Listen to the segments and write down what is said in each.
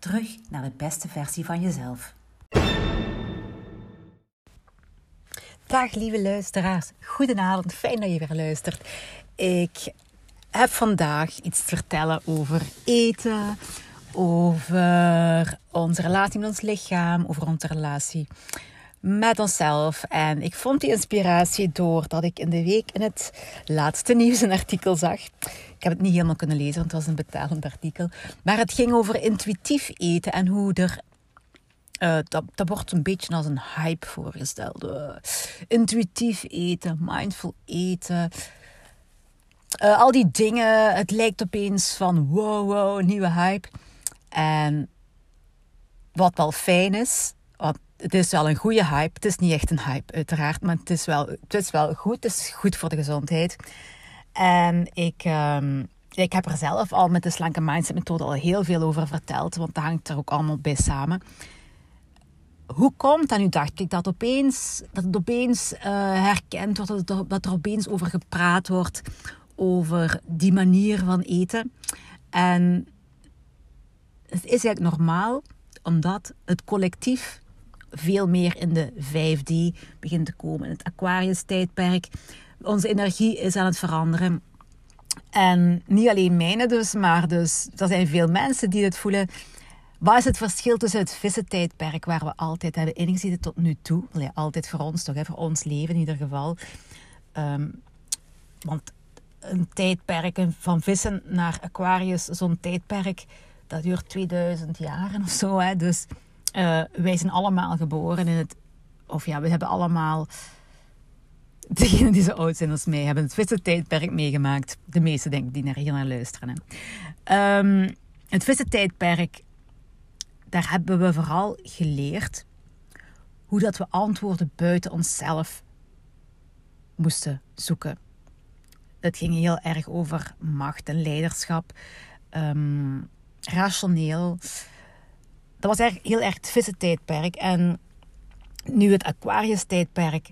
Terug naar de beste versie van jezelf. Dag lieve luisteraars, goedenavond, fijn dat je weer luistert. Ik heb vandaag iets te vertellen over eten, over onze relatie met ons lichaam, over onze relatie met onszelf. En ik vond die inspiratie doordat ik in de week in het laatste nieuws een artikel zag. Ik heb het niet helemaal kunnen lezen, want het was een betalend artikel. Maar het ging over intuïtief eten en hoe er uh, dat, dat wordt een beetje als een hype voorgesteld. Uh, intuïtief eten, mindful eten. Uh, al die dingen. Het lijkt opeens van wow, wow, nieuwe hype. En wat wel fijn is, het is wel een goede hype. Het is niet echt een hype, uiteraard, maar het is wel, het is wel goed. Het is goed voor de gezondheid. En ik, um, ik heb er zelf al met de slanke mindset methode al heel veel over verteld, want dat hangt er ook allemaal bij samen. Hoe komt dat nu, dacht ik, dat, opeens, dat het opeens uh, herkend wordt, dat, dat er opeens over gepraat wordt, over die manier van eten. En het is eigenlijk normaal, omdat het collectief veel meer in de 5D begint te komen. In het Aquarius-tijdperk. Onze energie is aan het veranderen. En niet alleen mijne dus, maar dus, er zijn veel mensen die het voelen. Wat is het verschil tussen het vissentijdperk, waar we altijd hebben ingezeten tot nu toe? Altijd voor ons toch, hè? voor ons leven in ieder geval. Um, want een tijdperk van vissen naar Aquarius, zo'n tijdperk, dat duurt 2000 jaar of zo. Hè? Dus uh, wij zijn allemaal geboren in het. Of ja, we hebben allemaal. Degenen die zo oud zijn als mij hebben het vissentijdperk meegemaakt. De meeste denk ik die naar hier naar luisteren. Hè. Um, het daar hebben we vooral geleerd hoe dat we antwoorden buiten onszelf moesten zoeken. Het ging heel erg over macht en leiderschap, um, rationeel dat was eigenlijk heel erg het vissentijdperk. En nu het Aquarius-tijdperk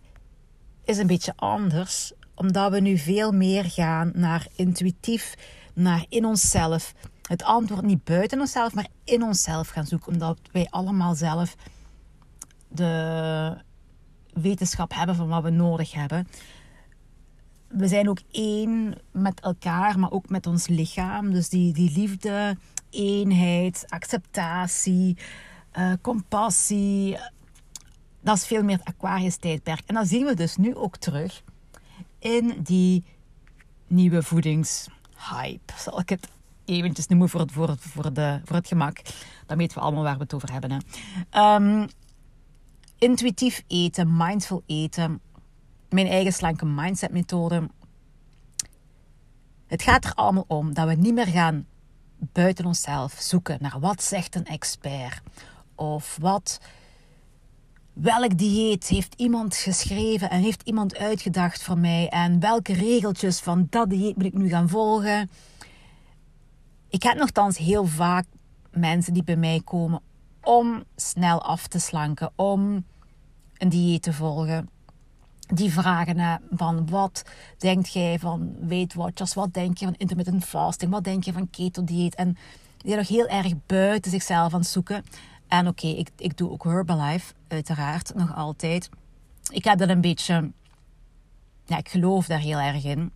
is een beetje anders, omdat we nu veel meer gaan naar intuïtief, naar in onszelf. Het antwoord niet buiten onszelf, maar in onszelf gaan zoeken, omdat wij allemaal zelf de wetenschap hebben van wat we nodig hebben. We zijn ook één met elkaar, maar ook met ons lichaam. Dus die, die liefde, eenheid, acceptatie, uh, compassie. Dat is veel meer het Aquarius-tijdperk. En dat zien we dus nu ook terug in die nieuwe voedingshype. Zal ik het eventjes noemen voor het, voor, het, voor, de, voor het gemak. Dan weten we allemaal waar we het over hebben. Hè. Um, intuïtief eten, mindful eten. Mijn eigen slanke mindset methode. Het gaat er allemaal om dat we niet meer gaan buiten onszelf zoeken naar wat zegt een expert of wat welk dieet heeft iemand geschreven en heeft iemand uitgedacht voor mij en welke regeltjes van dat dieet moet ik nu gaan volgen. Ik heb nogthans heel vaak mensen die bij mij komen om snel af te slanken, om een dieet te volgen die vragen van wat denkt jij van Weight Watchers, wat denk je van intermittent fasting, wat denk je van keto dieet en die nog heel erg buiten zichzelf aan het zoeken. En oké, ik, ik doe ook Herbalife, uiteraard, nog altijd. Ik heb dat een beetje, ja, ik geloof daar heel erg in.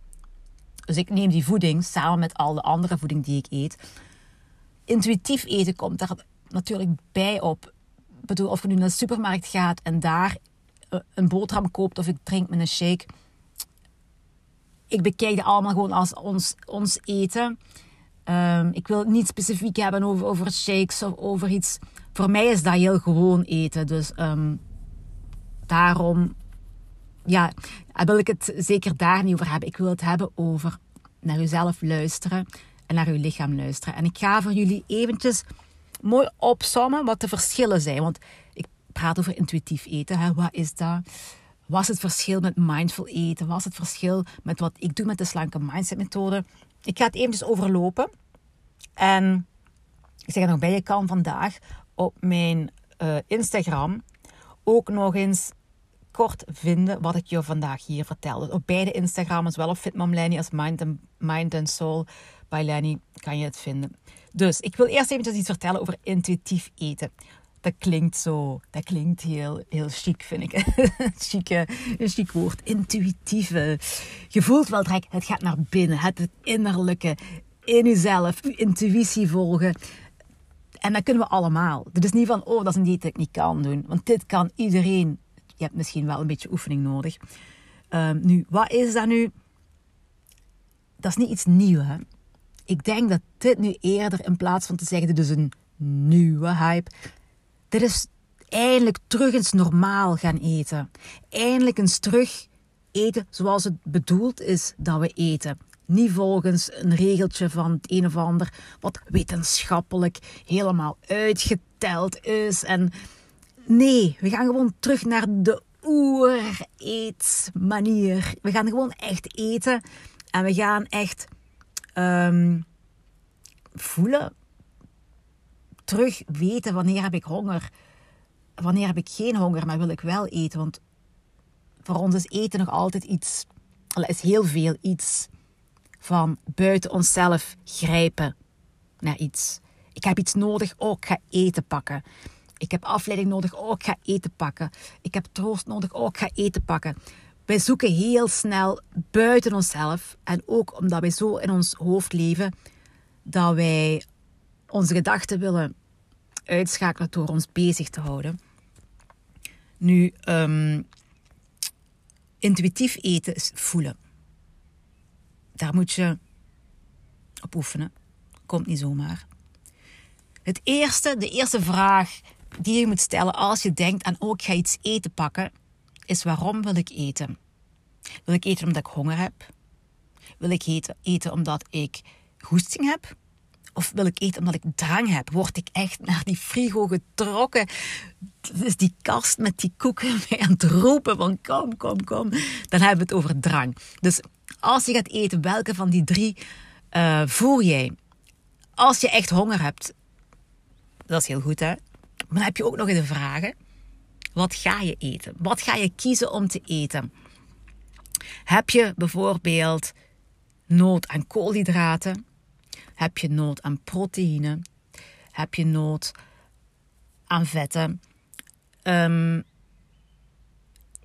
Dus ik neem die voeding samen met al de andere voeding die ik eet. Intuïtief eten komt daar natuurlijk bij op. Ik bedoel, of je nu naar de supermarkt gaat en daar een boterham koopt of ik drink met een shake. Ik bekijk het allemaal gewoon als ons, ons eten. Um, ik wil het niet specifiek hebben over, over shakes of over iets. Voor mij is dat heel gewoon eten. Dus um, daarom ja, wil ik het zeker daar niet over hebben. Ik wil het hebben over naar uzelf luisteren en naar uw lichaam luisteren. En ik ga voor jullie eventjes mooi opzommen wat de verschillen zijn. Want ik praat over intuïtief eten. Hè. Wat is dat? Wat is het verschil met mindful eten? Wat is het verschil met wat ik doe met de slanke mindset methode? Ik ga het eventjes overlopen. En ik zeg het nog bij, je kan vandaag op mijn uh, Instagram ook nog eens kort vinden wat ik je vandaag hier vertelde. Op beide Instagram, zowel op Fitmom Lenny als Mind and, Mind and Soul bij Lenny, kan je het vinden. Dus ik wil eerst even iets vertellen over intuïtief eten. Dat klinkt zo, dat klinkt heel, heel chic, vind ik. chic, een chic woord, intuïtieve. Je voelt wel direct, het gaat naar binnen, het, innerlijke, in jezelf, je intuïtie volgen. En dat kunnen we allemaal. Het is niet van, oh, dat is een dieet dat ik kan doen. Want dit kan iedereen. Je hebt misschien wel een beetje oefening nodig. Um, nu, wat is dat nu? Dat is niet iets nieuws. Hè? Ik denk dat dit nu eerder, in plaats van te zeggen, dit is een nieuwe hype. Dit is eindelijk terug eens normaal gaan eten. Eindelijk eens terug eten zoals het bedoeld is dat we eten. Niet volgens een regeltje van het een of ander, wat wetenschappelijk helemaal uitgeteld is. En nee, we gaan gewoon terug naar de oer-eetmanier. We gaan gewoon echt eten en we gaan echt um, voelen, terug weten wanneer heb ik honger. Wanneer heb ik geen honger, maar wil ik wel eten. Want voor ons is eten nog altijd iets, is heel veel iets van buiten onszelf grijpen naar iets. Ik heb iets nodig, oh, ik ga eten pakken. Ik heb afleiding nodig, oh, ik ga eten pakken. Ik heb troost nodig, oh, ik ga eten pakken. Wij zoeken heel snel buiten onszelf. En ook omdat wij zo in ons hoofd leven, dat wij onze gedachten willen uitschakelen door ons bezig te houden. Nu, um, intuïtief eten is voelen. Daar moet je op oefenen. Komt niet zomaar. Het eerste, de eerste vraag die je moet stellen als je denkt aan oh, ga iets eten pakken, is waarom wil ik eten? Wil ik eten omdat ik honger heb? Wil ik eten, eten omdat ik goesting heb? Of wil ik eten omdat ik drang heb? Word ik echt naar die frigo getrokken? Dus die kast met die koeken aan het roepen van kom, kom, kom. Dan hebben we het over drang. Dus als je gaat eten, welke van die drie uh, voel jij? Als je echt honger hebt, dat is heel goed hè. Maar dan heb je ook nog de vragen. Wat ga je eten? Wat ga je kiezen om te eten? Heb je bijvoorbeeld nood aan koolhydraten? Heb je nood aan proteïne? Heb je nood aan vetten? Um,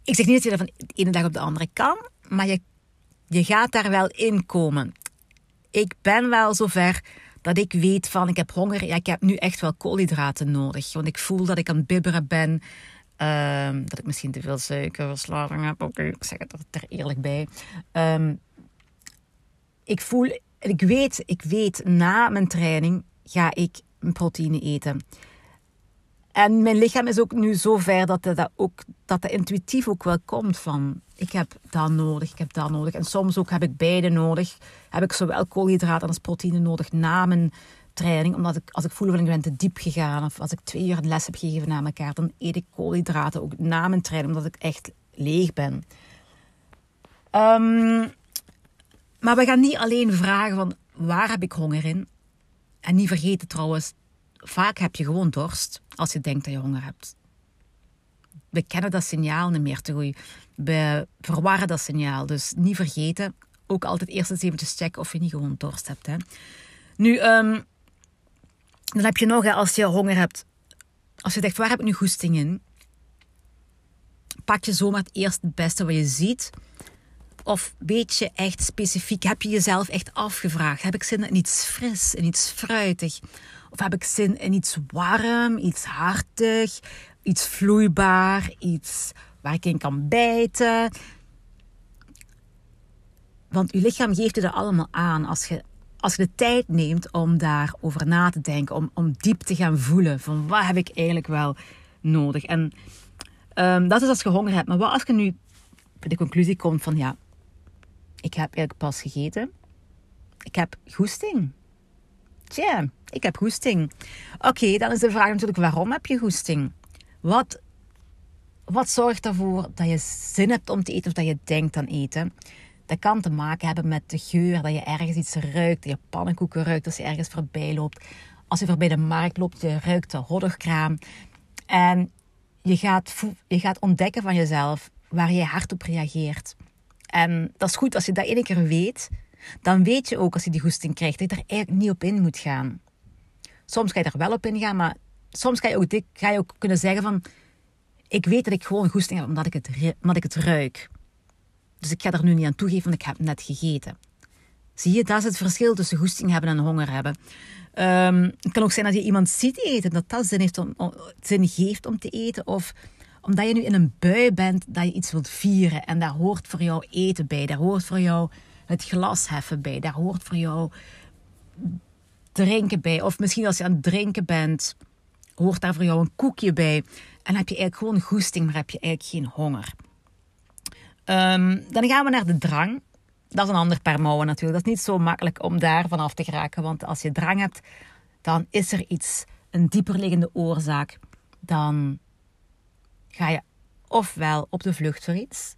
ik zeg niet dat je dat van de ene dag op de andere kan, maar je, je gaat daar wel in komen. Ik ben wel zover dat ik weet van ik heb honger. Ja, ik heb nu echt wel koolhydraten nodig. Want ik voel dat ik aan het bibberen ben. Um, dat ik misschien te veel suikerverslaving heb. Oké, ik zeg het er eerlijk bij. Um, ik voel, ik weet, ik weet na mijn training ga ik proteïne eten. En mijn lichaam is ook nu zo ver dat dat, ook, dat de intuïtief ook wel komt van... Ik heb dat nodig, ik heb dat nodig. En soms ook heb ik beide nodig. Heb ik zowel koolhydraten als proteïne nodig na mijn training. Omdat ik, als ik voel van ik ben te diep gegaan... of als ik twee uur les heb gegeven na elkaar... dan eet ik koolhydraten ook na mijn training. Omdat ik echt leeg ben. Um, maar we gaan niet alleen vragen van waar heb ik honger in? En niet vergeten trouwens, vaak heb je gewoon dorst als je denkt dat je honger hebt. We kennen dat signaal niet meer te goed. We verwarren dat signaal. Dus niet vergeten, ook altijd eerst eens eventjes checken of je niet gewoon dorst hebt. Hè. Nu, um, dan heb je nog, als je honger hebt, als je denkt, waar heb ik nu goesting in? Pak je zomaar het eerste het beste wat je ziet of weet je echt specifiek, heb je jezelf echt afgevraagd? Heb ik zin in iets fris, in iets fruitig? Of heb ik zin in iets warm, iets hartig, iets vloeibaar, iets waar ik in kan bijten? Want je lichaam geeft je dat allemaal aan als je, als je de tijd neemt om daarover na te denken, om, om diep te gaan voelen van wat heb ik eigenlijk wel nodig. En um, dat is als je honger hebt. Maar wat als je nu de conclusie komt van ja, ik heb eigenlijk pas gegeten. Ik heb goesting. Tja, ik heb goesting. Oké, dan is de vraag natuurlijk waarom heb je goesting? Wat, wat zorgt ervoor dat je zin hebt om te eten of dat je denkt aan eten? Dat kan te maken hebben met de geur, dat je ergens iets ruikt, dat je pannenkoeken ruikt als je ergens voorbij loopt. Als je voorbij de markt loopt, je ruikt de hodderkraam. En je gaat, je gaat ontdekken van jezelf waar je hard op reageert. En dat is goed als je dat één keer weet. Dan weet je ook als je die goesting krijgt dat je er eigenlijk niet op in moet gaan. Soms ga je er wel op ingaan, maar soms ga je ook, ga je ook kunnen zeggen van... Ik weet dat ik gewoon goesting heb omdat ik, het, omdat ik het ruik. Dus ik ga er nu niet aan toegeven, want ik heb net gegeten. Zie je, dat is het verschil tussen goesting hebben en honger hebben. Um, het kan ook zijn dat je iemand ziet eten, dat dat zin, heeft om, zin geeft om te eten. Of omdat je nu in een bui bent dat je iets wilt vieren. En daar hoort voor jou eten bij. Daar hoort voor jou het glas heffen bij. Daar hoort voor jou drinken bij. Of misschien als je aan het drinken bent, hoort daar voor jou een koekje bij. En heb je eigenlijk gewoon goesting, maar heb je eigenlijk geen honger. Um, dan gaan we naar de drang. Dat is een ander paar mouwen natuurlijk. Dat is niet zo makkelijk om daar vanaf te geraken. Want als je drang hebt, dan is er iets, een dieperliggende oorzaak. Dan ga je ofwel op de vlucht voor iets,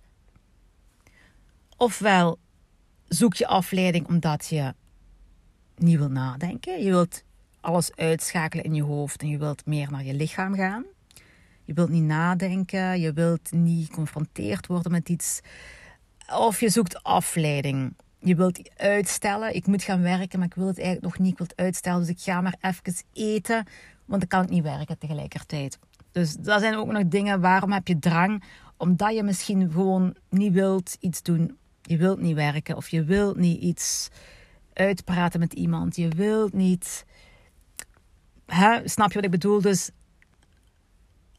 ofwel zoek je afleiding omdat je niet wil nadenken. Je wilt alles uitschakelen in je hoofd en je wilt meer naar je lichaam gaan. Je wilt niet nadenken, je wilt niet geconfronteerd worden met iets. Of je zoekt afleiding. Je wilt uitstellen. Ik moet gaan werken, maar ik wil het eigenlijk nog niet. Ik wil het uitstellen, dus ik ga maar even eten, want dan kan ik niet werken tegelijkertijd. Dus dat zijn ook nog dingen. Waarom heb je drang? Omdat je misschien gewoon niet wilt iets doen. Je wilt niet werken of je wilt niet iets uitpraten met iemand. Je wilt niet. Hè? Snap je wat ik bedoel? Dus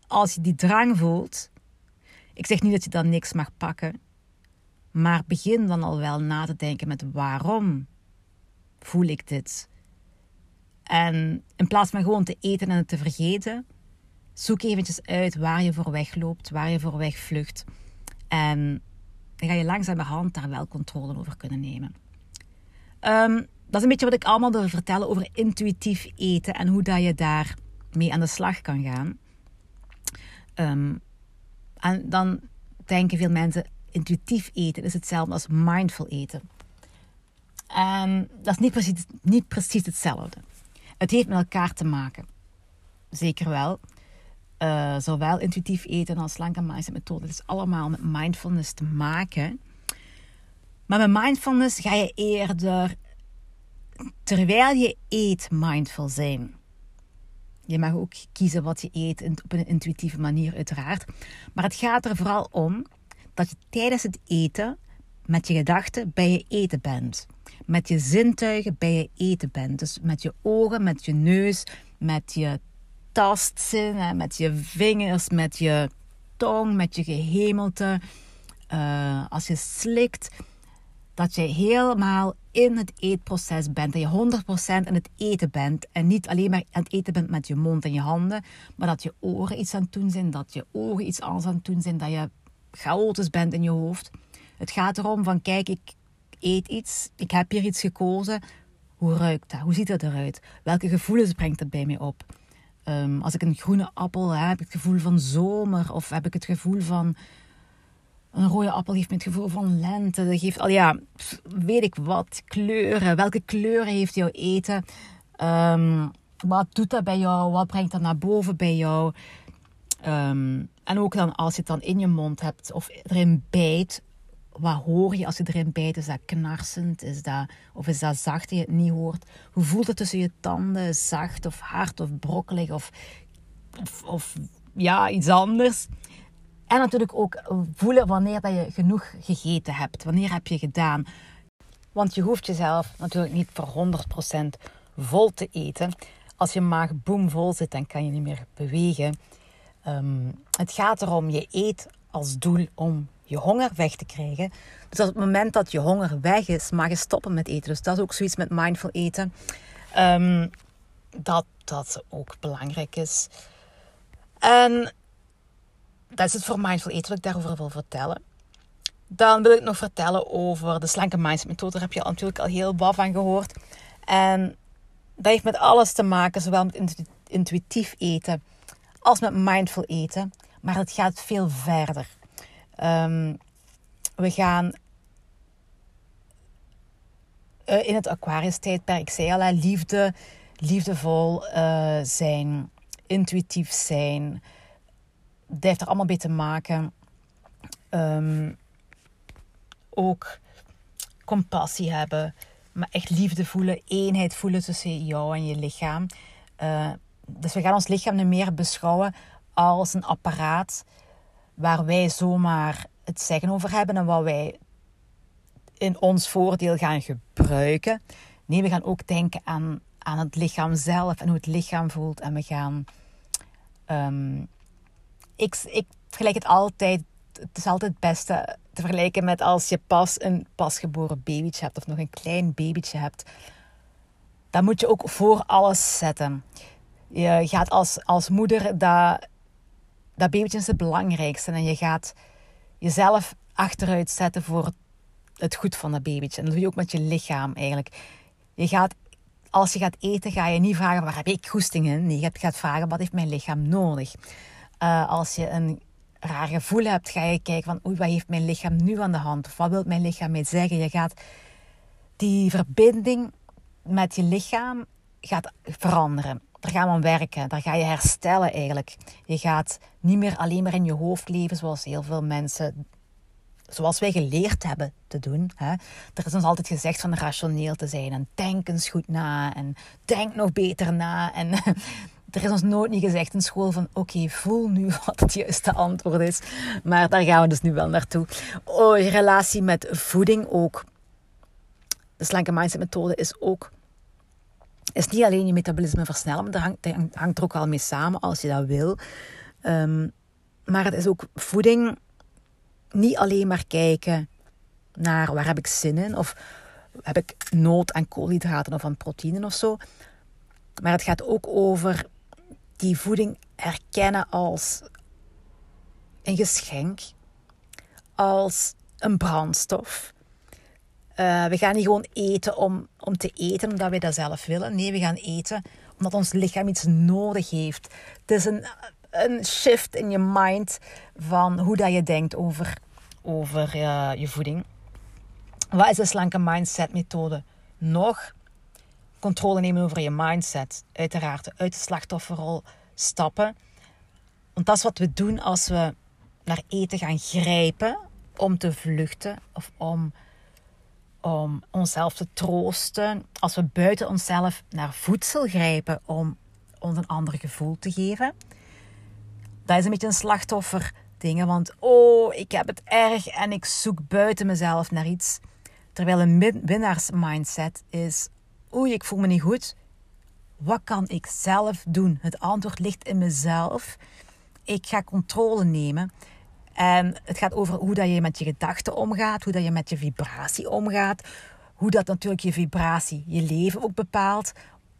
als je die drang voelt. Ik zeg niet dat je dan niks mag pakken. Maar begin dan al wel na te denken met waarom voel ik dit? En in plaats van gewoon te eten en het te vergeten, zoek eventjes uit waar je voor wegloopt, waar je voor wegvlucht. En dan ga je langzamerhand daar wel controle over kunnen nemen. Ehm, dat is een beetje wat ik allemaal wil vertellen over intuïtief eten en hoe dat je daar mee aan de slag kan gaan. Ehm, en dan denken veel mensen, intuïtief eten is hetzelfde als mindful eten. En dat is niet precies, niet precies hetzelfde. Het heeft met elkaar te maken. Zeker wel. Uh, zowel intuïtief eten als slanke mindset methode. Het is allemaal met mindfulness te maken. Maar met mindfulness ga je eerder, terwijl je eet, mindful zijn. Je mag ook kiezen wat je eet op een intuïtieve manier, uiteraard. Maar het gaat er vooral om dat je tijdens het eten met je gedachten bij je eten bent. Met je zintuigen bij je eten bent. Dus met je ogen, met je neus, met je tastzin, met je vingers, met je tong, met je gehemelte. Uh, als je slikt, dat je helemaal in het eetproces bent. Dat je 100% in het eten bent. En niet alleen maar aan het eten bent met je mond en je handen. Maar dat je oren iets aan het doen zijn. Dat je ogen iets anders aan het doen zijn. Dat je chaotisch bent in je hoofd. Het gaat erom van kijk, ik eet iets. Ik heb hier iets gekozen. Hoe ruikt dat? Hoe ziet dat eruit? Welke gevoelens brengt het bij mij op? Ehm, als ik een groene appel heb, heb ik het gevoel van zomer. Of heb ik het gevoel van een rode appel geeft me het gevoel van lente. Dat geeft al ja, weet ik wat, kleuren. Welke kleuren heeft jouw eten? Ehm, wat doet dat bij jou? Wat brengt dat naar boven bij jou? Ehm, en ook dan als je het dan in je mond hebt of erin bijt. Wat hoor je als je erin bijt? Is dat knarsend? Is dat, of is dat zacht dat je het niet hoort? Hoe voelt het tussen je tanden? Zacht of hard of brokkelig of, of, ja, iets anders? En natuurlijk ook voelen wanneer dat je genoeg gegeten hebt. Wanneer heb je gedaan? Want je hoeft jezelf natuurlijk niet voor 100% vol te eten. Als je maag boem vol zit, dan kan je niet meer bewegen. Um, het gaat erom, je eet als doel om je honger weg te krijgen. Dus op het moment dat je honger weg is, mag je stoppen met eten. Dus dat is ook zoiets met mindful eten. Um, dat dat ook belangrijk is. En dat is het voor mindful eten wat ik daarover wil vertellen. Dan wil ik nog vertellen over de slanke mindset methode. Daar heb je natuurlijk al heel wat van gehoord. En dat heeft met alles te maken, zowel met intuïtief eten als met mindful eten. Maar het gaat veel verder. Um, we gaan uh, in het Aquarius-tijdperk, ik zei al, liefde, liefdevol uh, zijn, intuïtief zijn. Dat heeft er allemaal mee te maken. Um, ook compassie hebben, maar echt liefde voelen, eenheid voelen tussen jou en je lichaam. Uh, dus we gaan ons lichaam nu meer beschouwen als een apparaat waar wij zomaar het zeggen over hebben en wat wij in ons voordeel gaan gebruiken. Nee, we gaan ook denken aan, aan het lichaam zelf en hoe het lichaam voelt. En we gaan. Um, ik, ik vergelijk het altijd. Het is altijd het beste te vergelijken met als je pas een pasgeboren babytje hebt of nog een klein babytje hebt. Dan moet je ook voor alles zetten. Je gaat als, als moeder dat, dat babytje is het belangrijkste. En je gaat jezelf achteruit zetten voor het goed van dat babytje. En dat doe je ook met je lichaam eigenlijk. Je gaat, als je gaat eten, ga je niet vragen waar heb ik goesting in. Nee, je gaat vragen wat heeft mijn lichaam nodig. Uh, als je een raar gevoel hebt, ga je kijken van oei, wat heeft mijn lichaam nu aan de hand? Of wat wil mijn lichaam mij zeggen? Je gaat die verbinding met je lichaam gaat veranderen. Daar gaan we aan werken. Daar ga je herstellen eigenlijk. Je gaat niet meer alleen maar in je hoofd leven zoals heel veel mensen zoals wij geleerd hebben te doen. Hè. Er is ons altijd gezegd van rationeel te zijn en denk eens goed na en denk nog beter na. En er is ons nooit niet gezegd in school van oké, voel nu wat het juiste antwoord is. Maar daar gaan we dus nu wel naartoe. Oh, relatie met voeding ook. De slanke mindset methode is ook is niet alleen je metabolisme versnellen, maar dat hangt, er ook wel mee samen als je dat wil. Ehm, maar het is ook voeding niet alleen maar kijken naar waar heb ik zin in of heb ik nood aan koolhydraten of aan proteïnen of zo. Maar het gaat ook over die voeding erkennen als een geschenk, als een brandstof. Uh, we gaan niet gewoon eten om, om te eten, omdat we dat zelf willen. Nee, we gaan eten omdat ons lichaam iets nodig heeft. Het is een, een shift in je mind van hoe dat je denkt over, over uh, je voeding. Wat is de slanke mindset methode? Nog controle nemen over je mindset. Uiteraard uit de slachtofferrol stappen. Want dat is wat we doen als we naar eten gaan grijpen om te vluchten of om, om onszelf te troosten. Als we buiten onszelf naar voedsel grijpen om ons een ander gevoel te geven. Dat is een beetje een slachtoffer dingen. Want oh, ik heb het erg en ik zoek buiten mezelf naar iets. Terwijl een winnaarsmindset is: oei, ik voel me niet goed. Wat kan ik zelf doen? Het antwoord ligt in mezelf. Ik ga controle nemen. En het gaat over hoe dat je met je gedachten omgaat, hoe dat je met je vibratie omgaat, hoe dat natuurlijk je vibratie je leven ook bepaalt.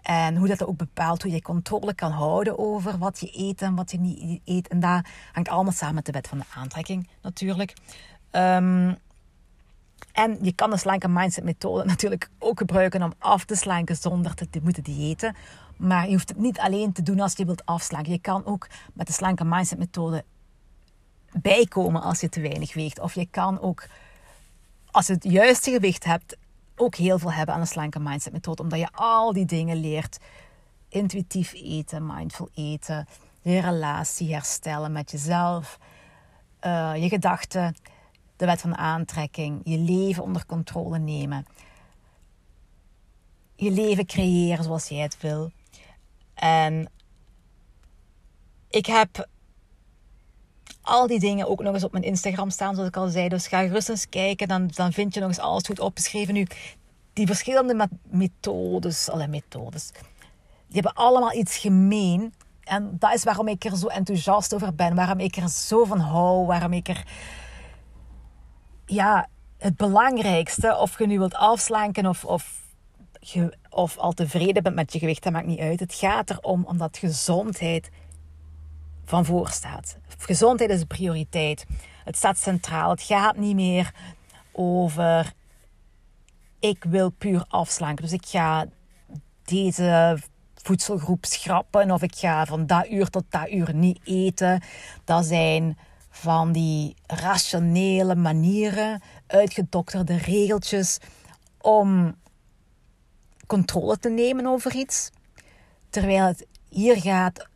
En hoe dat ook bepaalt hoe je controle kan houden over wat je eet en wat je niet eet. En dat hangt allemaal samen met de wet van de aantrekking natuurlijk. Um, en je kan de slanke mindset methode natuurlijk ook gebruiken om af te slanken zonder te moeten diëten. Maar je hoeft het niet alleen te doen als je wilt afslanken. Je kan ook met de slanke mindset methode bijkomen als je te weinig weegt. Of je kan ook, als je het juiste gewicht hebt, ook heel veel hebben aan de slanke mindset methode. Omdat je al die dingen leert. Intuïtief eten, mindful eten, je relatie herstellen met jezelf, uh, je gedachten de wet van aantrekking, je leven onder controle nemen. Je leven creëren zoals jij het wil. En ik heb al die dingen ook nog eens op mijn Instagram staan, zoals ik al zei. Dus ga gerust eens kijken, dan, dan vind je nog eens alles goed opgeschreven. Nu, die verschillende methodes, alle methodes, die hebben allemaal iets gemeen. En dat is waarom ik er zo enthousiast over ben, waarom ik er zo van hou, waarom ik er ja, het belangrijkste, of je nu wilt afslanken of, of, of al tevreden bent met je gewicht, dat maakt niet uit. Het gaat erom omdat gezondheid van voor staat. Gezondheid is een prioriteit. Het staat centraal. Het gaat niet meer over ik wil puur afslanken. Dus ik ga deze voedselgroep schrappen of ik ga van dat uur tot dat uur niet eten. Dat zijn van die rationele manieren, uitgedokterde regeltjes om controle te nemen over iets. Terwijl het hier gaat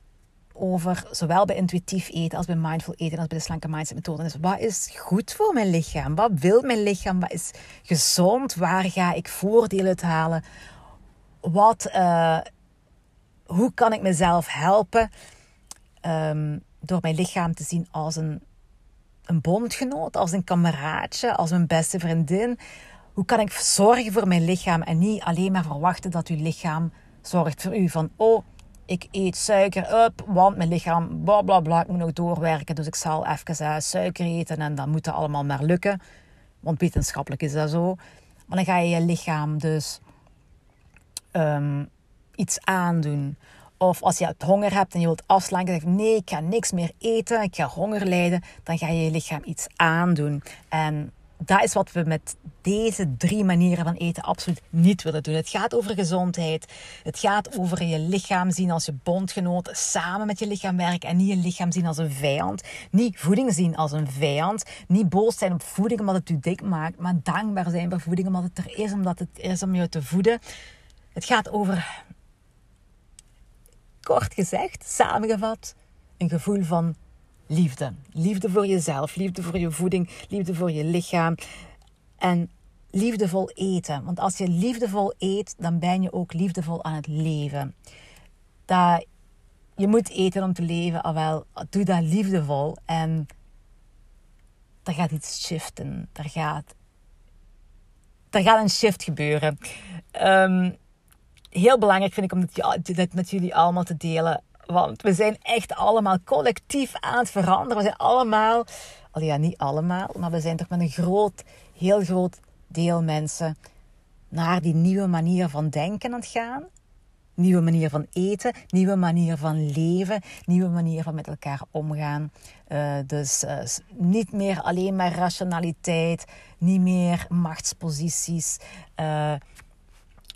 over zowel bij intuïtief eten als bij mindful eten als bij de slanke mindset methode. Dus wat is goed voor mijn lichaam? Wat wil mijn lichaam? Wat is gezond? Waar ga ik voordelen uit halen? Wat, uh, hoe kan ik mezelf helpen um, door mijn lichaam te zien als een, een bondgenoot, als een kameraadje, als mijn beste vriendin? Hoe kan ik zorgen voor mijn lichaam en niet alleen maar verwachten dat uw lichaam zorgt voor u? Van, oh, ik eet suiker op, want mijn lichaam, bla bla bla, ik moet nog doorwerken. Dus ik zal even uh, suiker eten en dan moet het allemaal maar lukken. Want wetenschappelijk is dat zo. Maar dan ga je je lichaam dus um, iets aandoen. Of als je honger hebt en je wilt afslanken, zeg nee, ik ga niks meer eten, ik ga honger lijden. Dan ga je je lichaam iets aandoen. En dat is wat we met deze drie manieren van eten absoluut niet willen doen. Het gaat over gezondheid. Het gaat over je lichaam zien als je bondgenoot. Samen met je lichaam werken en niet je lichaam zien als een vijand. Niet voeding zien als een vijand. Niet boos zijn op voeding omdat het u dik maakt. Maar dankbaar zijn voor voeding omdat het er is. Omdat het is om je te voeden. Het gaat over, kort gezegd, samengevat, een gevoel van liefde. Liefde voor jezelf, liefde voor je voeding, liefde voor je lichaam. En liefdevol eten. Want als je liefdevol eet, dan ben je ook liefdevol aan het leven. Dat, je moet eten om te leven, al wel, doe dat liefdevol. En er gaat iets shiften. Er gaat, er gaat een shift gebeuren. Ehm, heel belangrijk vind ik om dit, dit met jullie allemaal te delen. Want we zijn echt allemaal collectief aan het veranderen. We zijn allemaal, al ja, niet allemaal, maar we zijn toch met een groot, heel groot deel mensen naar die nieuwe manier van denken aan het gaan. Nieuwe manier van eten, nieuwe manier van leven, nieuwe manier van met elkaar omgaan. Uh, dus uh, niet meer alleen maar rationaliteit, niet meer machtsposities. Uh,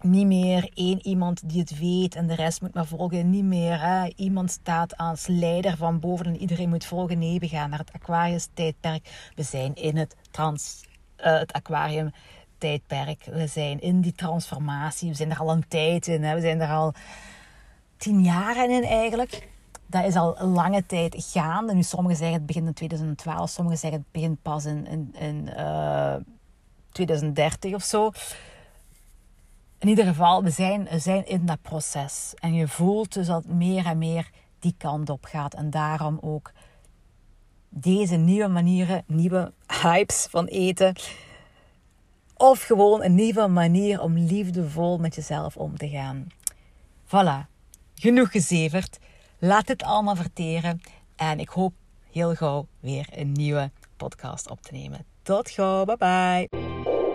niet meer één iemand die het weet en de rest moet maar volgen. Niet meer hè, iemand staat als leider van boven en iedereen moet volgen. Nee, we gaan naar het Aquarius-tijdperk. We zijn in het, trans, uh, het Aquarium-tijdperk. We zijn in die transformatie. We zijn er al een tijd in. Hè. We zijn er al tien jaar in eigenlijk. Dat is al lange tijd gaande. Nu, sommigen zeggen het begint in 2012, sommigen zeggen het begint pas in, in, in uh, eh, 2030 of zo in ieder geval, we zijn, we zijn in dat proces. En je voelt dus dat het meer en meer die kant op gaat. En daarom ook deze nieuwe manieren, nieuwe hypes van eten. Of gewoon een nieuwe manier om liefdevol met jezelf om te gaan. Voilà, genoeg gezeverd. Laat het allemaal verteren. En ik hoop heel gauw weer een nieuwe podcast op te nemen. Tot gauw, bye bye.